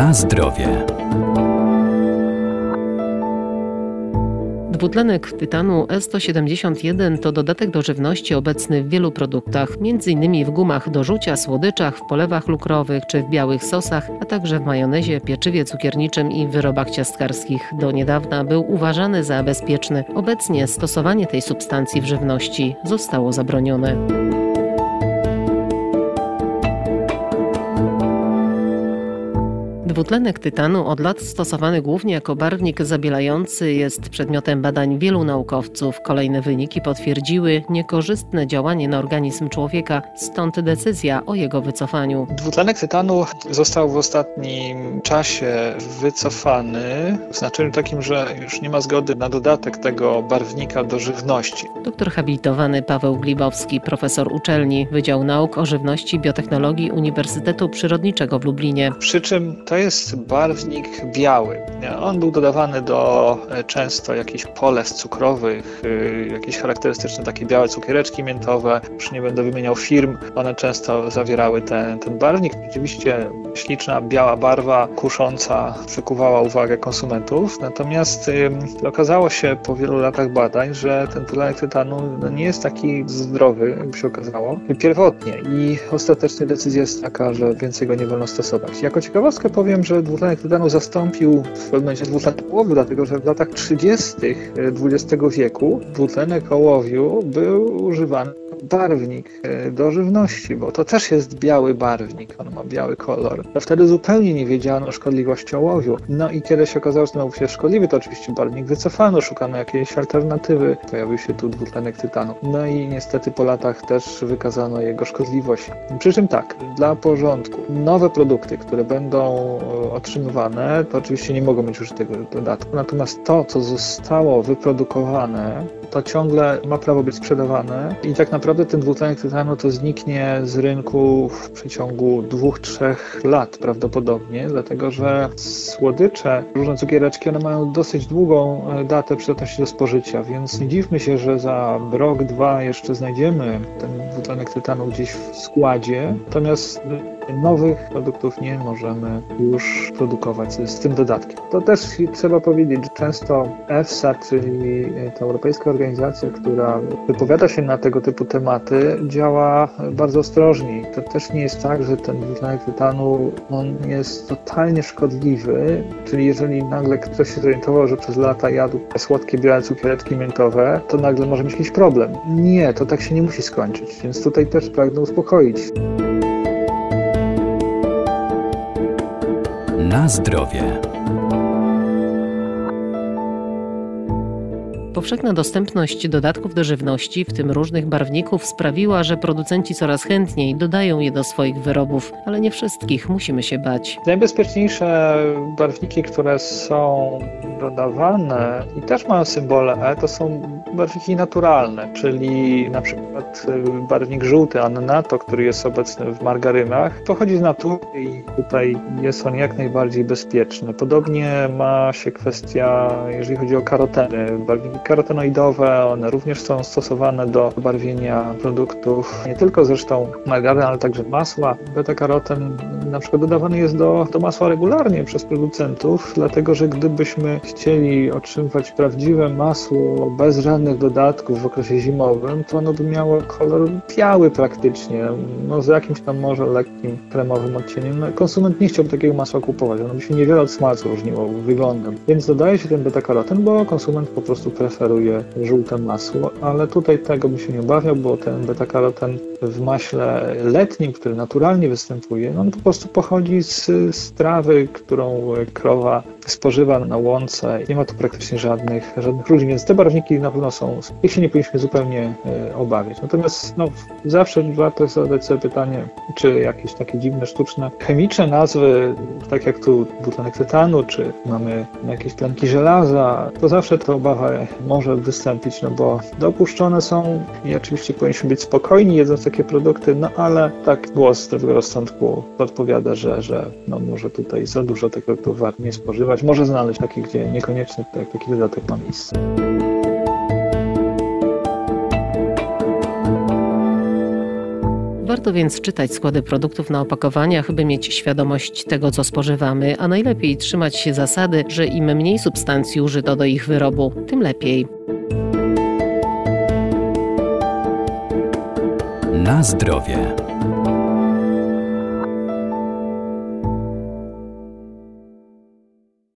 Na zdrowie. Dwutlenek tytanu E171 to dodatek do żywności obecny w wielu produktach, m.in. w gumach do rzucia, słodyczach, w polewach lukrowych czy w białych sosach, a także w majonezie, pieczywie cukierniczym i wyrobach ciastkarskich. Do niedawna był uważany za bezpieczny. Obecnie stosowanie tej substancji w żywności zostało zabronione. Dwutlenek tytanu, od lat stosowany głównie jako barwnik zabielający, jest przedmiotem badań wielu naukowców. Kolejne wyniki potwierdziły niekorzystne działanie na organizm człowieka, stąd decyzja o jego wycofaniu. Dwutlenek tytanu został w ostatnim czasie wycofany w znaczeniu takim, że już nie ma zgody na dodatek tego barwnika do żywności. Doktor habilitowany Paweł Glibowski, profesor uczelni Wydział Nauk o Żywności i Biotechnologii Uniwersytetu Przyrodniczego w Lublinie. Przy czym to jest barwnik biały. On był dodawany do e, często jakichś polew cukrowych, e, jakieś charakterystyczne takie białe cukiereczki miętowe. Już nie będę wymieniał firm, one często zawierały ten, ten barwnik. Rzeczywiście śliczna, biała barwa, kusząca, przykuwała uwagę konsumentów. Natomiast y, okazało się po wielu latach badań, że ten dwutlenek tytanu no, nie jest taki zdrowy, jakby się okazało, pierwotnie. I ostatecznie decyzja jest taka, że więcej go nie wolno stosować. Jako ciekawostkę powiem, że dwutlenek tytanu zastąpił w pewnym momencie dwutlenek ołowiu, dlatego że w latach 30. XX wieku dwutlenek ołowiu był używany barwnik e, do żywności, bo to też jest biały barwnik, on ma biały kolor. A wtedy zupełnie nie wiedziano o szkodliwości ołowiu. No i kiedy się okazało, że ten się szkodliwy, to oczywiście barwnik wycofano, szukano jakiejś alternatywy. Pojawił się tu dwutlenek tytanu. No i niestety po latach też wykazano jego szkodliwość. Przy czym tak, dla porządku, nowe produkty, które będą e, otrzymywane, to oczywiście nie mogą mieć już tego dodatku. Natomiast to, co zostało wyprodukowane, to ciągle ma prawo być sprzedawane i tak naprawdę ten dwutlenek tytanu to zniknie z rynku w przeciągu dwóch, trzech lat prawdopodobnie, dlatego że słodycze, różne cukiereczki, one mają dosyć długą e, datę przydatności do spożycia, więc nie dziwmy się, że za rok, dwa jeszcze znajdziemy ten dwutlenek tytanu gdzieś w składzie, natomiast nowych produktów nie możemy już produkować z, tym dodatkiem. To też trzeba powiedzieć, że często EFSA, czyli ta Europejska Organizacja, która wypowiada się na tego typu tematy, działa bardzo ostrożnie. To też nie jest tak, że ten dwutlenek tytanu on jest totalnie szkodliwy, czyli jeżeli nagle ktoś się zorientował, że przez lata jadł słodkie białe cukiereczki miętowe, to nagle może mieć jakiś problem. Nie, to tak się nie musi skończyć, więc tutaj też pragnę uspokoić. Na zdrowie. Powszechna dostępność dodatków do żywności, w tym różnych barwników, sprawiła, że producenci coraz chętniej dodają je do swoich wyrobów, ale nie wszystkich musimy się bać. Najbezpieczniejsze barwniki, które są dodawane i też mają symbole E, to są barwniki naturalne, czyli na przykład y, barwnik żółty Annato, który jest obecny w margarynach, pochodzi z natury i tutaj jest on jak najbardziej bezpieczny. Podobnie ma się kwestia, jeżeli chodzi o karoteny. Barwniki karotenoidowe, one również są stosowane do barwienia produktów, nie tylko zresztą margaryn, ale także masła. Beta-karoten na przykład dodawany jest do, do masła regularnie przez producentów, dlatego że gdybyśmy chcieli otrzymywać prawdziwe masło bez żadnych dodatków w okresie zimowym, to ono by miało kolor biały praktycznie, no z jakimś tam może lekkim kremowym odcieniem. No, konsument nie chciałby takiego masła kupować, ono by się niewiele od smalcu różniło wyglądem. Więc dodaje się ten beta-karoten, bo konsument po prostu preferuje preferuje żółte masło, ale tutaj tego bym się nie obawiał, bo ten beta-karoten w maśle letnim, który naturalnie występuje, no on po prostu pochodzi z, z trawy, którą krowa spożywa na łące. Nie ma tu praktycznie żadnych, żadnych różnic, więc te barwniki na pewno są, ich się nie powinniśmy zupełnie e, obawiać. Natomiast no, zawsze warto zadać sobie pytanie, czy jakieś takie dziwne, sztuczne, chemiczne nazwy, tak jak tu dwutlenek tytanu, czy mamy jakieś tlenki żelaza, to zawsze ta obawa może wystąpić, no bo dopuszczone są i oczywiście powinniśmy być spokojni jedząc takie produkty, no ale tak głos zdrowego rozsądku podpowiada, że, że no może tutaj za dużo tego towaru nie spożywać. Może znaleźć takie, gdzie niekoniecznie taki dodatek ma miejsce. Warto więc czytać składy produktów na opakowaniach, by mieć świadomość tego, co spożywamy, a najlepiej trzymać się zasady, że im mniej substancji użyto do ich wyrobu, tym lepiej. Na zdrowie.